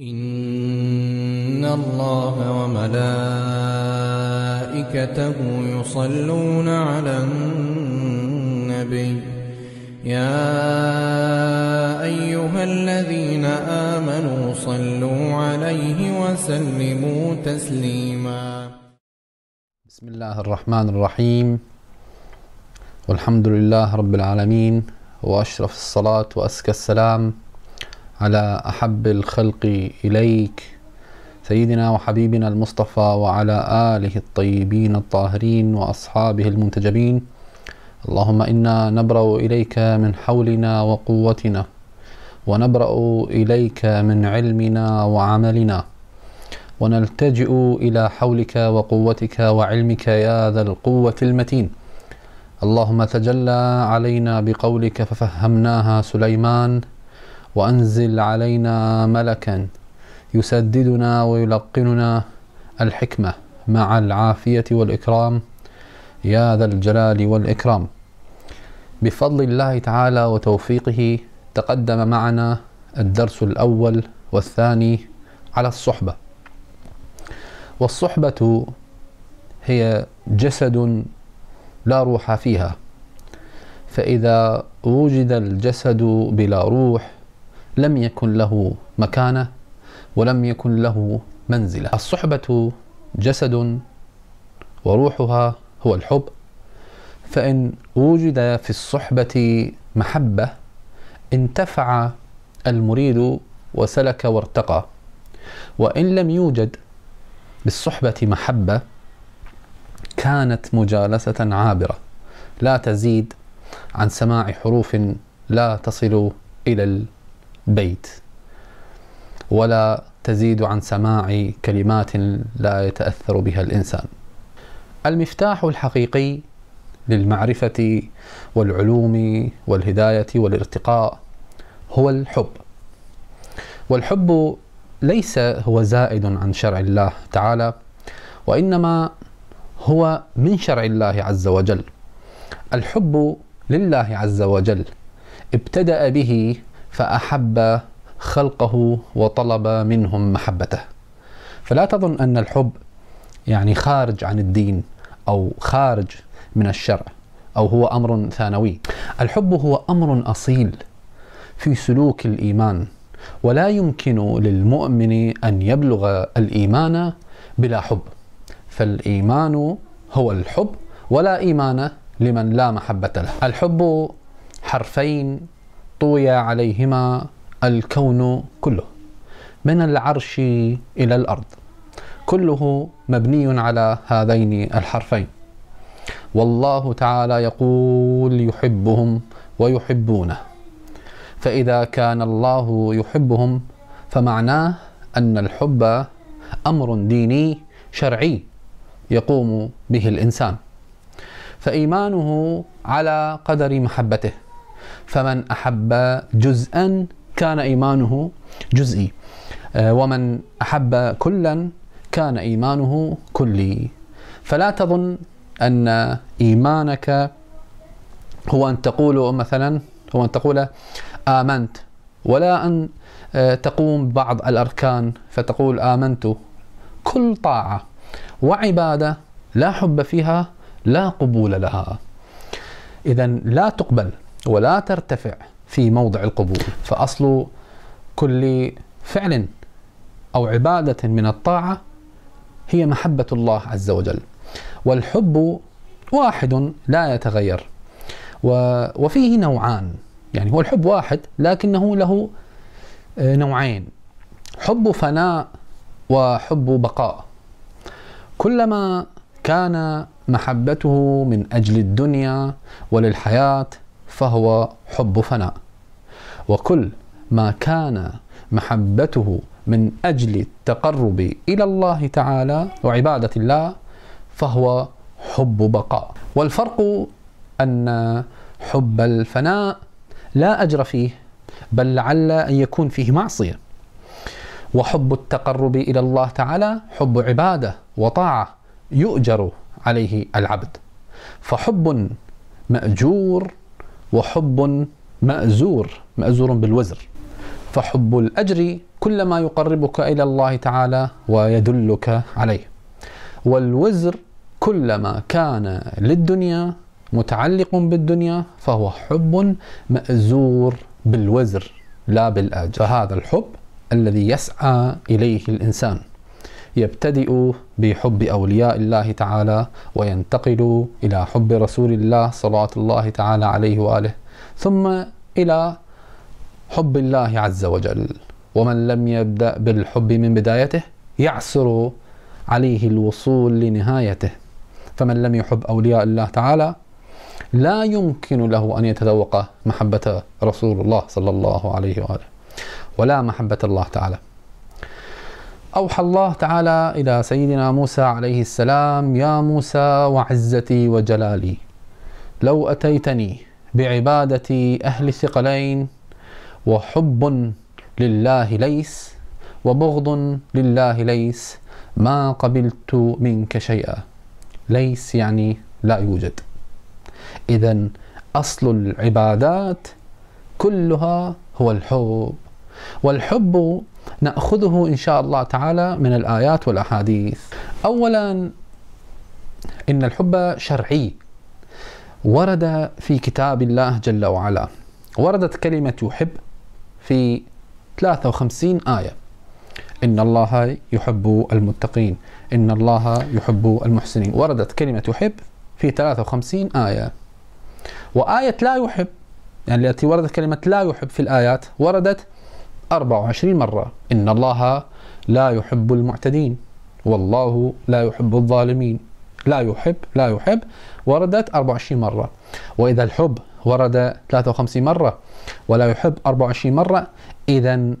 إن الله وملائكته يصلون على النبي يا أيها الذين آمنوا صلوا عليه وسلموا تسليما. بسم الله الرحمن الرحيم. والحمد لله رب العالمين وأشرف الصلاة وأزكى السلام. على أحب الخلق إليك سيدنا وحبيبنا المصطفى وعلى آله الطيبين الطاهرين وأصحابه المنتجبين. اللهم إنا نبرأ إليك من حولنا وقوتنا ونبرأ إليك من علمنا وعملنا ونلتجئ إلى حولك وقوتك وعلمك يا ذا القوة المتين. اللهم تجلى علينا بقولك ففهمناها سليمان وأنزل علينا ملكا يسددنا ويلقننا الحكمة مع العافية والإكرام. يا ذا الجلال والإكرام. بفضل الله تعالى وتوفيقه تقدم معنا الدرس الأول والثاني على الصحبة. والصحبة هي جسد لا روح فيها فإذا وجد الجسد بلا روح لم يكن له مكانة ولم يكن له منزلة. الصحبة جسد وروحها هو الحب. فإن وجد في الصحبة محبة انتفع المريد وسلك وارتقى. وإن لم يوجد بالصحبة محبة كانت مجالسة عابرة لا تزيد عن سماع حروف لا تصل إلى البيت ولا تزيد عن سماع كلمات لا يتأثر بها الإنسان. المفتاح الحقيقي للمعرفة والعلوم والهداية والارتقاء هو الحب. والحب ليس هو زائد عن شرع الله تعالى وإنما هو من شرع الله عز وجل. الحب لله عز وجل ابتدأ به فأحب خلقه وطلب منهم محبته. فلا تظن أن الحب يعني خارج عن الدين أو خارج من الشرع أو هو أمر ثانوي. الحب هو أمر أصيل في سلوك الإيمان ولا يمكن للمؤمن أن يبلغ الإيمان بلا حب. فالإيمان هو الحب ولا إيمان لمن لا محبة له. الحب حرفين طوي عليهما الكون كله من العرش إلى الأرض كله مبني على هذين الحرفين. والله تعالى يقول يحبهم ويحبونه. فإذا كان الله يحبهم فمعناه أن الحب أمر ديني شرعي يقوم به الإنسان. فإيمانه على قدر محبته. فمن أحب جزءا كان إيمانه جزئي. ومن أحب كلا كان إيمانه كلي. فلا تظن أن إيمانك هو أن تقول مثلا هو أن تقول آمنت ولا أن تقوم ببعض الأركان فتقول آمنت. كل طاعة وعبادة لا حب فيها لا قبول لها. إذا لا تقبل ولا ترتفع في موضع القبول. فأصل كل فعل أو عبادة من الطاعة هي محبة الله عز وجل والحب واحد لا يتغير وفيه نوعان. يعني هو الحب واحد لكنه له نوعين حب فناء وحب بقاء. كلما كان محبته من أجل الدنيا وللحياة فهو حب فناء. وكل ما كان محبته من أجل التقرب إلى الله تعالى وعبادة الله فهو حب بقاء. والفرق أن حب الفناء لا أجر فيه بل لعل أن يكون فيه معصية. وحب التقرب إلى الله تعالى حب عبادة وطاعة يؤجر عليه العبد. فحب مأجور وحب مأزور مأزور بالوزر. فحب الأجر كل ما يقربك إلى الله تعالى ويدلك عليه. والوزر كلما كان للدنيا متعلق بالدنيا فهو حب مأزور بالوزر لا بالأجر. فهذا الحب الذي يسعى إليه الإنسان. يبتدئ بحب أولياء الله تعالى وينتقل إلى حب رسول الله صلوات الله تعالى عليه وآله ثم إلى حب الله عز وجل. ومن لم يبدأ بالحب من بدايته يعسر عليه الوصول لنهايته. فمن لم يحب أولياء الله تعالى لا يمكن له أن يتذوق محبة رسول الله صلى الله عليه وآله ولا محبة الله تعالى. أوحى الله تعالى إلى سيدنا موسى عليه السلام يا موسى وعزتي وجلالي لو أتيتني بعبادة أهل الثقلين وحب لله ليس وبغض لله ليس ما قبلت منك شيئا. ليس يعني لا يوجد. إذا أصل العبادات كلها هو الحب والحب نأخذه إن شاء الله تعالى من الآيات والأحاديث. اولا إن الحب شرعي. ورد في كتاب الله جل وعلا. وردت كلمة يحب في 53 آية. إن الله يحب المتقين. إن الله يحب المحسنين. وردت كلمة يحب في 53 آية. وآية لا يحب يعني التي وردت كلمة لا يحب في الآيات وردت 24 مرة. إن الله لا يحب المعتدين. والله لا يحب الظالمين. لا يحب لا يحب. وردت 24 مرة. وإذا الحب ورد 53 مرة. ولا يحب 24 مرة. إذا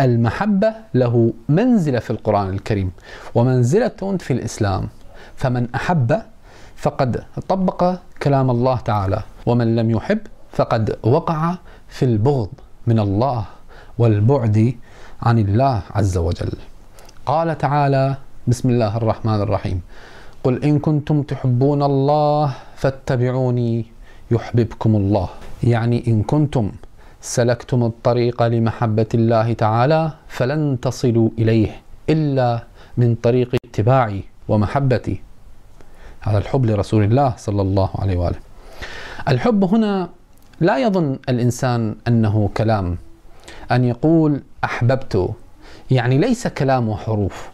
المحبة له منزلة في القرآن الكريم. ومنزلة في الإسلام. فمن أحب فقد طبق كلام الله تعالى. ومن لم يحب فقد وقع في البغض من الله. والبعد عن الله عز وجل. قال تعالى بسم الله الرحمن الرحيم. قل إن كنتم تحبون الله فاتبعوني يحببكم الله. يعني إن كنتم سلكتم الطريق لمحبة الله تعالى فلن تصلوا إليه إلا من طريق اتباعي ومحبتي. هذا الحب لرسول الله صلى الله عليه وآله. الحب هنا لا يظن الإنسان أنه كلام. أن يقول أحببت. يعني ليس كلام وحروف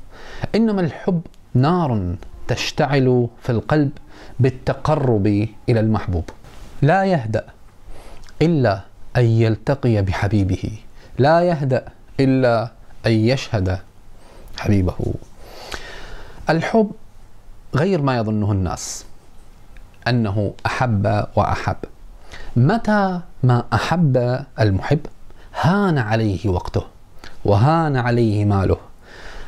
إنما الحب نار تشتعل في القلب بالتقرب إلى المحبوب. لا يهدأ إلا أن يلتقي بحبيبه. لا يهدأ إلا أن يشهد حبيبه. الحب غير ما يظنه الناس أنه أحب وأحب. متى ما أحب المحب؟ هان عليه وقته وهان عليه ماله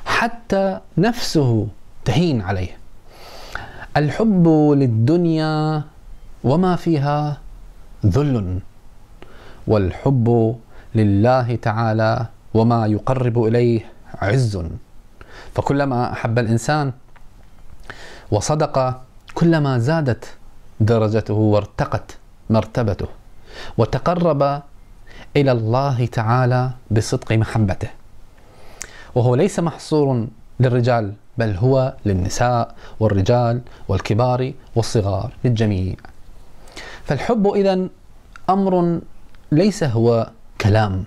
حتى نفسه تهين عليه. الحب للدنيا وما فيها ذل والحب لله تعالى وما يقرب إليه عز. فكلما أحب الإنسان وصدق كلما زادت درجته وارتقت مرتبته وتقرب إلى الله تعالى بصدق محبته. وهو ليس محصور للرجال بل هو للنساء والرجال والكبار والصغار للجميع. فالحب إذا أمر ليس هو كلام.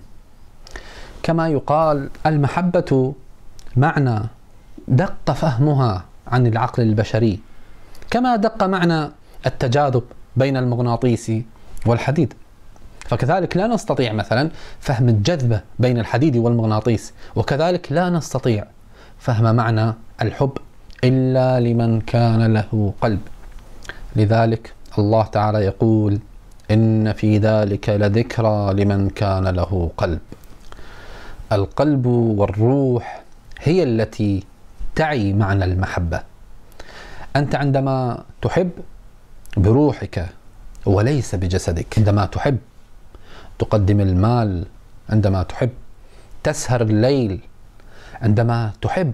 كما يقال المحبة معنى دق فهمها عن العقل البشري. كما دق معنى التجاذب بين المغناطيس والحديد. فكذلك لا نستطيع مثلا فهم الجذبة بين الحديد والمغناطيس وكذلك لا نستطيع فهم معنى الحب إلا لمن كان له قلب. لذلك الله تعالى يقول إن في ذلك لذكرى لمن كان له قلب. القلب والروح هي التي تعي معنى المحبة. أنت عندما تحب بروحك وليس بجسدك. عندما تحب تقدم المال عندما تحب تسهر الليل عندما تحب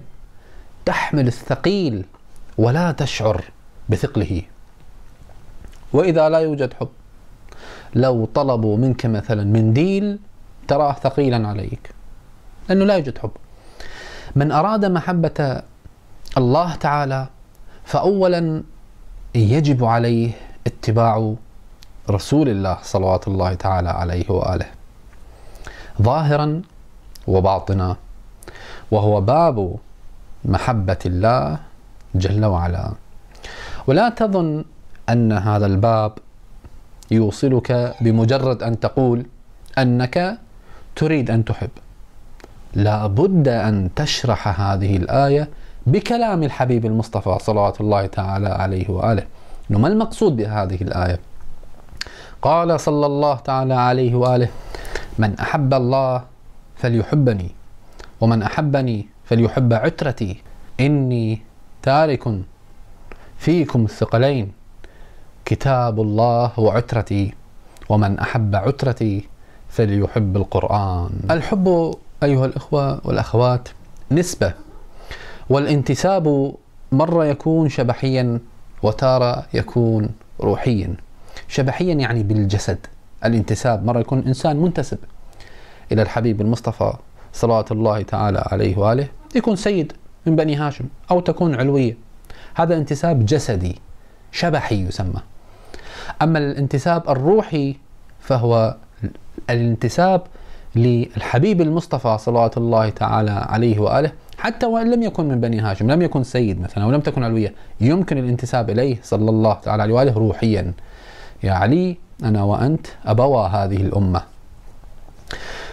تحمل الثقيل ولا تشعر بثقله. وإذا لا يوجد حب لو طلبوا منك مثلا منديل تراه ثقيلا عليك لأنه لا يوجد حب. من أراد محبة الله تعالى فأولا يجب عليه اتباع رسول الله صلوات الله تعالى عليه وآله ظاهرا وباطنا وهو باب محبة الله جل وعلا. ولا تظن أن هذا الباب يوصلك بمجرد أن تقول أنك تريد أن تحب. لا بد أن تشرح هذه الآية بكلام الحبيب المصطفى صلوات الله تعالى عليه وآله. ما المقصود بهذه الآية؟ قال صلى الله تعالى عليه وآله من أحب الله فليحبني ومن أحبني فليحب عترتي إني تارك فيكم الثقلين كتاب الله وعترتي ومن أحب عترتي فليحب القرآن. الحب أيها الإخوة والأخوات نسبة والانتساب مرة يكون شبحيا وتارة يكون روحيا. شبحيا يعني بالجسد. الانتساب مرة يكون إنسان منتسب إلى الحبيب المصطفى صلوات الله تعالى عليه وآله. يكون سيد من بني هاشم أو تكون علوية. هذا انتساب جسدي شبحي يسمى. أما الانتساب الروحي فهو الانتساب للحبيب المصطفى صلوات الله تعالى عليه وآله. حتى وإن لم يكن من بني هاشم لم يكن سيد مثلا ولم تكن علوية يمكن الانتساب إليه صلى الله تعالى عليه وآله روحيا. يا علي أنا وأنت أبوا هذه الأمة.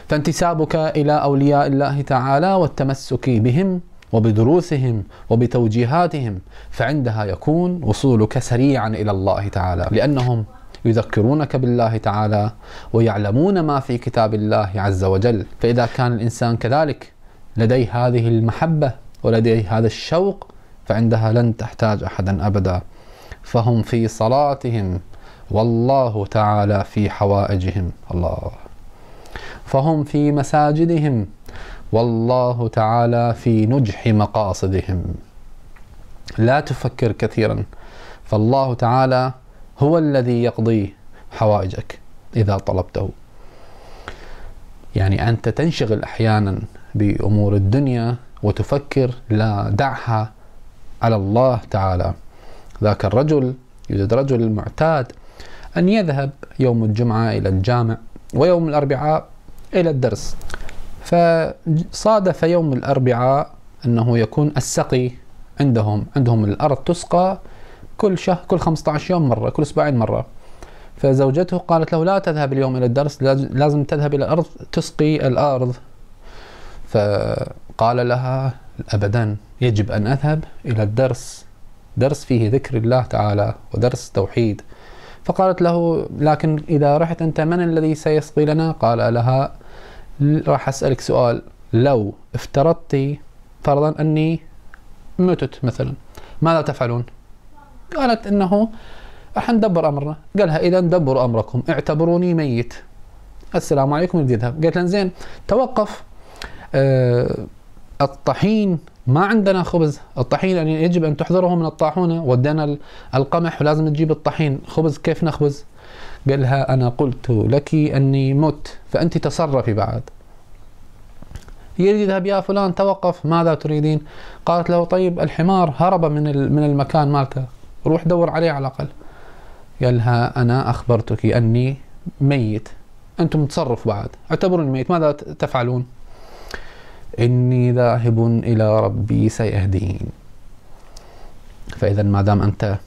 فانتسابك إلى أولياء الله تعالى والتمسك بهم وبدروسهم وبتوجيهاتهم فعندها يكون وصولك سريعا إلى الله تعالى لأنهم يذكرونك بالله تعالى ويعلمون ما في كتاب الله عز وجل. فإذا كان الإنسان كذلك لديه هذه المحبة ولديه هذا الشوق فعندها لن تحتاج احدا ابدا. فهم في صلاتهم والله تعالى في حوائجهم. الله. فهم في مساجدهم. والله تعالى في نجح مقاصدهم. لا تفكر كثيرا. فالله تعالى هو الذي يقضي حوائجك إذا طلبته. يعني أنت تنشغل أحيانا بأمور الدنيا وتفكر لا دعها على الله تعالى. ذاك الرجل يوجد رجل معتاد أن يذهب يوم الجمعة إلى الجامع ويوم الأربعاء إلى الدرس. فصادف يوم الأربعاء أنه يكون السقي عندهم عندهم الأرض تسقى كل شهر كل 15 يوم مرة كل أسبوعين مرة. فزوجته قالت له لا تذهب اليوم إلى الدرس لازم تذهب إلى الأرض تسقي الأرض. فقال لها أبدا يجب أن أذهب إلى الدرس. درس فيه ذكر الله تعالى ودرس توحيد. فقالت له لكن إذا رحت أنت من الذي سيسقي لنا قال لها. راح أسألك سؤال. لو افترضتي فرضا أني متت مثلا ماذا تفعلون؟ قالت إنه راح ندبر أمرنا. قالها اذا دبروا أمركم اعتبروني ميت. السلام عليكم بدي اذهب قالت زين توقف أه الطحين ما عندنا خبز. الطحين يعني يجب أن تحضره من الطاحونة. ودينا القمح ولازم تجيب الطحين. خبز كيف نخبز؟ قال لها أنا قلت لك أني مت فأنت تصرفي بعد. يذهب يا فلان توقف ماذا تريدين؟ قالت له طيب الحمار هرب من من المكان مالته روح دور عليه على الأقل. قال لها أنا أخبرتك أني ميت. أنتم تصرف بعد. اعتبروني ميت. ماذا تفعلون؟ إني ذاهب إلى ربي سيهدين. فإذا ما دام أنت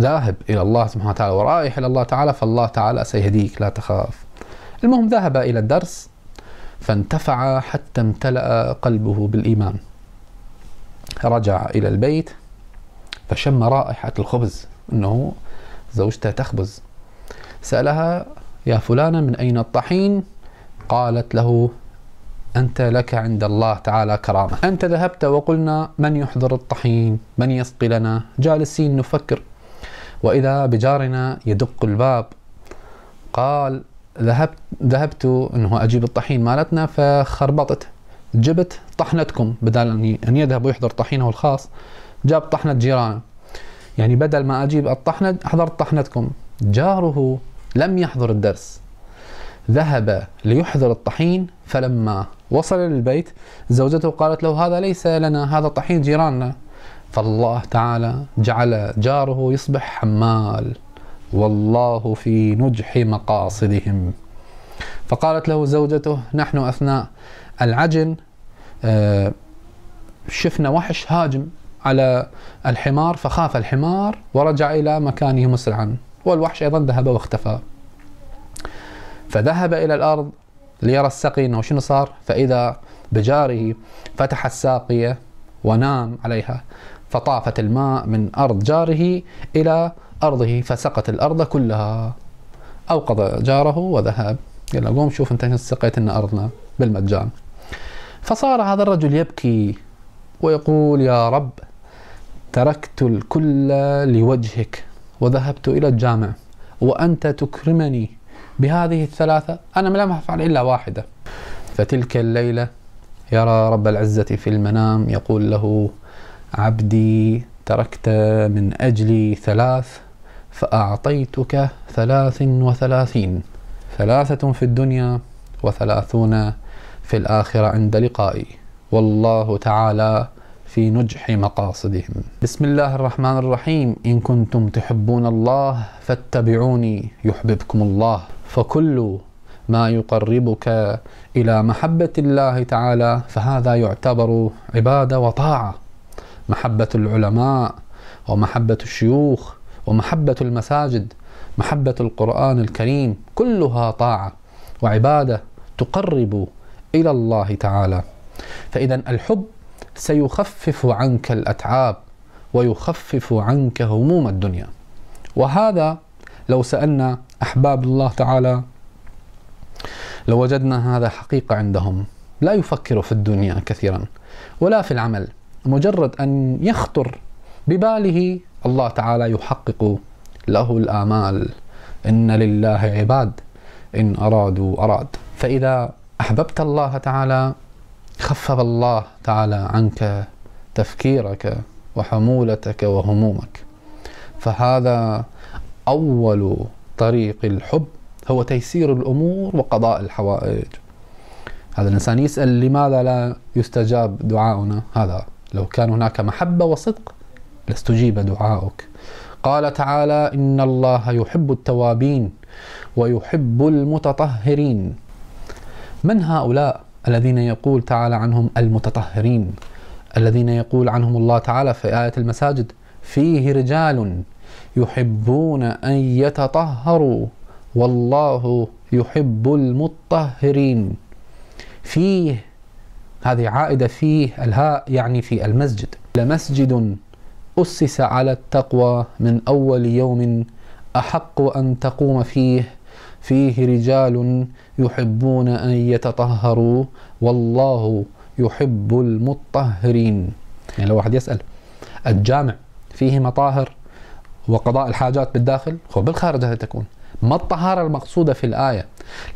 ذاهب إلى الله سبحانه وتعالى ورايح إلى الله تعالى فالله تعالى سيهديك لا تخاف. المهم ذهب إلى الدرس فانتفع حتى امتلأ قلبه بالإيمان. رجع إلى البيت فشم رائحة الخبز أنه زوجته تخبز. سألها يا فلانة من أين الطحين؟ قالت له أنت لك عند الله تعالى كرامة. أنت ذهبت وقلنا من يحضر الطحين؟ من يسقي لنا؟ جالسين نفكر. وإذا بجارنا يدق الباب قال ذهبت ذهبت إنه أجيب الطحين مالتنا فخربطت. جبت طحنتكم بدل أن يذهب ويحضر طحينه الخاص جاب طحنة جيرانه. يعني بدل ما أجيب الطحنة حضرت طحنتكم. جاره لم يحضر الدرس. ذهب ليحضر الطحين فلما وصل للبيت زوجته قالت له هذا ليس لنا هذا طحين جيراننا. فالله تعالى جعل جاره يصبح حمال. والله في نجح مقاصدهم. فقالت له زوجته نحن أثناء العجن آه، شفنا وحش هاجم على الحمار فخاف الحمار ورجع إلى مكانه مسرعا والوحش أيضا ذهب واختفى. فذهب إلى الأرض ليرى السقي إنه شنو صار؟ فإذا بجاره فتح الساقيه ونام عليها فطافت الماء من أرض جاره إلى أرضه فسقت الأرض كلها. أوقظ جاره وذهب. قال له قوم شوف أنت سقيت لنا أرضنا بالمجان. فصار هذا الرجل يبكي ويقول يا رب تركت الكل لوجهك وذهبت إلى الجامع وأنت تكرمني بهذه الثلاثة أنا لم أفعل إلا واحدة. فتلك الليلة يرى رب العزة في المنام يقول له عبدي تركت من أجلي ثلاث فأعطيتك ثلاث وثلاثين. ثلاثة في الدنيا وثلاثون في الآخرة عند لقائي. والله تعالى في نجح مقاصدهم. بسم الله الرحمن الرحيم. إن كنتم تحبون الله فاتبعوني يحببكم الله. فكل ما يقربك إلى محبة الله تعالى فهذا يعتبر عبادة وطاعة. محبة العلماء ومحبة الشيوخ ومحبة المساجد محبة القرآن الكريم كلها طاعة وعبادة تقرب إلى الله تعالى. فإذا الحب سيخفف عنك الأتعاب ويخفف عنك هموم الدنيا وهذا لو سألنا أحباب الله تعالى لوجدنا هذا حقيقة عندهم. لا يفكر في الدنيا كثيرا ولا في العمل. مجرد أن يخطر بباله الله تعالى يحقق له الآمال. إن لله عباد. إن أرادوا أراد. فإذا أحببت الله تعالى خفف الله تعالى عنك تفكيرك وحمولتك وهمومك. فهذا أول طريق الحب هو تيسير الأمور وقضاء الحوائج. هذا الإنسان يسأل لماذا لا يستجاب دعاؤنا؟ هذا لو كان هناك محبة وصدق لاستجيب دعاؤك. قال تعالى إن الله يحب التوابين ويحب المتطهرين. من هؤلاء الذين يقول تعالى عنهم المتطهرين؟ الذين يقول عنهم الله تعالى في آية المساجد فيه رجال يحبون أن يتطهروا والله يحب المطهرين. فيه هذه عائدة فيه الهاء يعني في المسجد. لمسجد أسس على التقوى من أول يوم أحق أن تقوم فيه. فيه رجال يحبون أن يتطهروا والله يحب المطهرين. يعني لو واحد يسأل الجامع فيه مطاهر؟ وقضاء الحاجات بالداخل هو بالخارج هذه تكون. ما الطهارة المقصودة في الآية؟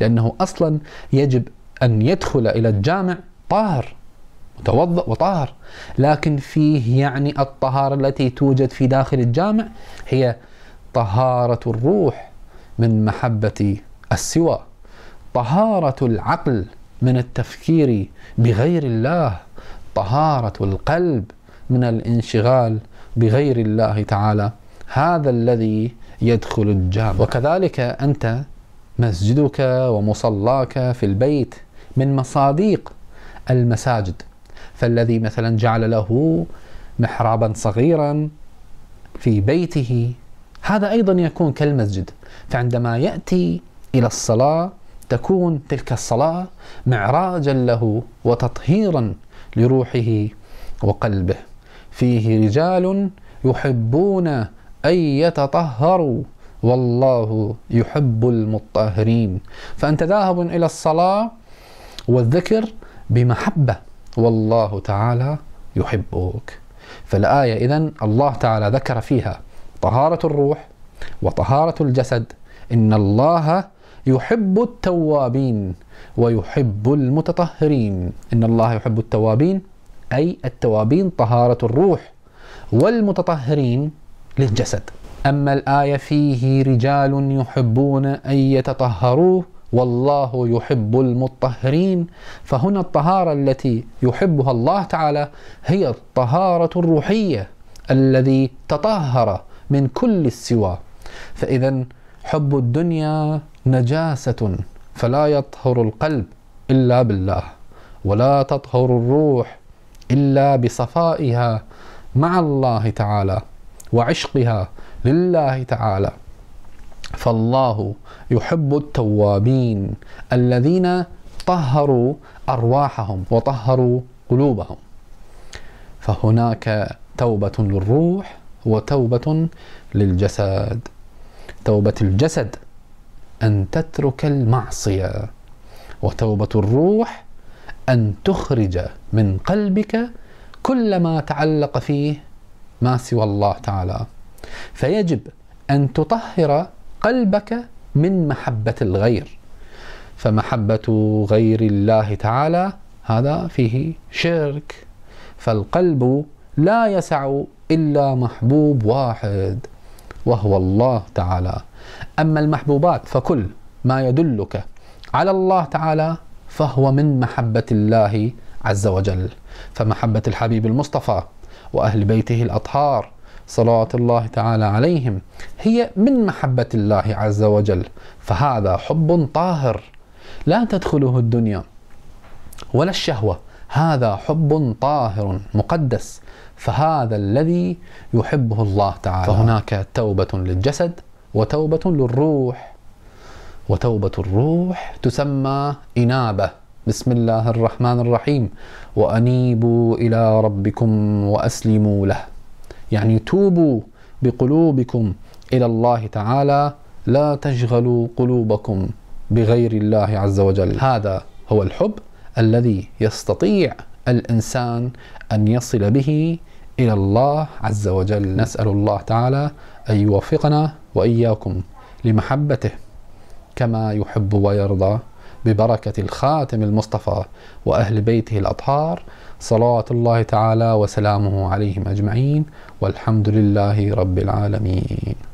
لأنه أصلا يجب أن يدخل إلى الجامع طاهر متوضأ وطاهر. لكن فيه يعني الطهارة التي توجد في داخل الجامع هي طهارة الروح من محبة السوى طهارة العقل من التفكير بغير الله طهارة القلب من الانشغال بغير الله تعالى. هذا الذي يدخل الجامع. وكذلك أنت مسجدك ومصلاك في البيت من مصاديق المساجد. فالذي مثلا جعل له محرابا صغيرا في بيته هذا أيضا يكون كالمسجد. فعندما يأتي إلى الصلاة تكون تلك الصلاة معراجا له وتطهيرا لروحه وقلبه. فيه رجال يحبون أن يتطهروا. والله يحب المطهرين. فأنت ذاهب إلى الصلاة والذكر بمحبة. والله تعالى يحبك. فالآية إذن الله تعالى ذكر فيها طهارة الروح وطهارة الجسد. إن الله يحب التوابين ويحب المتطهرين. إن الله يحب التوابين أي التوابين طهارة الروح. والمتطهرين للجسد. أما الآية فيه رجال يحبون أن يتطهروا والله يحب المطهرين. فهنا الطهارة التي يحبها الله تعالى هي الطهارة الروحية الذي تطهر من كل السوى. فإذا حب الدنيا نجاسة فلا يطهر القلب إلا بالله ولا تطهر الروح إلا بصفائها مع الله تعالى. وعشقها لله تعالى. فالله يحب التوابين الذين طهروا أرواحهم وطهروا قلوبهم. فهناك توبة للروح وتوبة للجسد. توبة الجسد أن تترك المعصية وتوبة الروح أن تخرج من قلبك كل ما تعلق فيه ما سوى الله تعالى. فيجب أن تطهر قلبك من محبة الغير. فمحبة غير الله تعالى هذا فيه شرك. فالقلب لا يسع إلا محبوب واحد وهو الله تعالى. أما المحبوبات فكل ما يدلك على الله تعالى فهو من محبة الله عز وجل. فمحبة الحبيب المصطفى وأهل بيته الأطهار صلوات الله تعالى عليهم هي من محبة الله عز وجل فهذا حب طاهر لا تدخله الدنيا ولا الشهوة هذا حب طاهر مقدس فهذا الذي يحبه الله تعالى. فهناك توبة للجسد وتوبة للروح وتوبة الروح تسمى إنابة. بسم الله الرحمن الرحيم وأنيبوا إلى ربكم وأسلموا له يعني توبوا بقلوبكم إلى الله تعالى لا تشغلوا قلوبكم بغير الله عز وجل هذا هو الحب الذي يستطيع الانسان ان يصل به إلى الله عز وجل نسال الله تعالى ان يوفقنا واياكم لمحبته كما يحب ويرضى ببركة الخاتم المصطفى وأهل بيته الأطهار. صلوات الله تعالى وسلامه عليهم أجمعين. والحمد لله رب العالمين.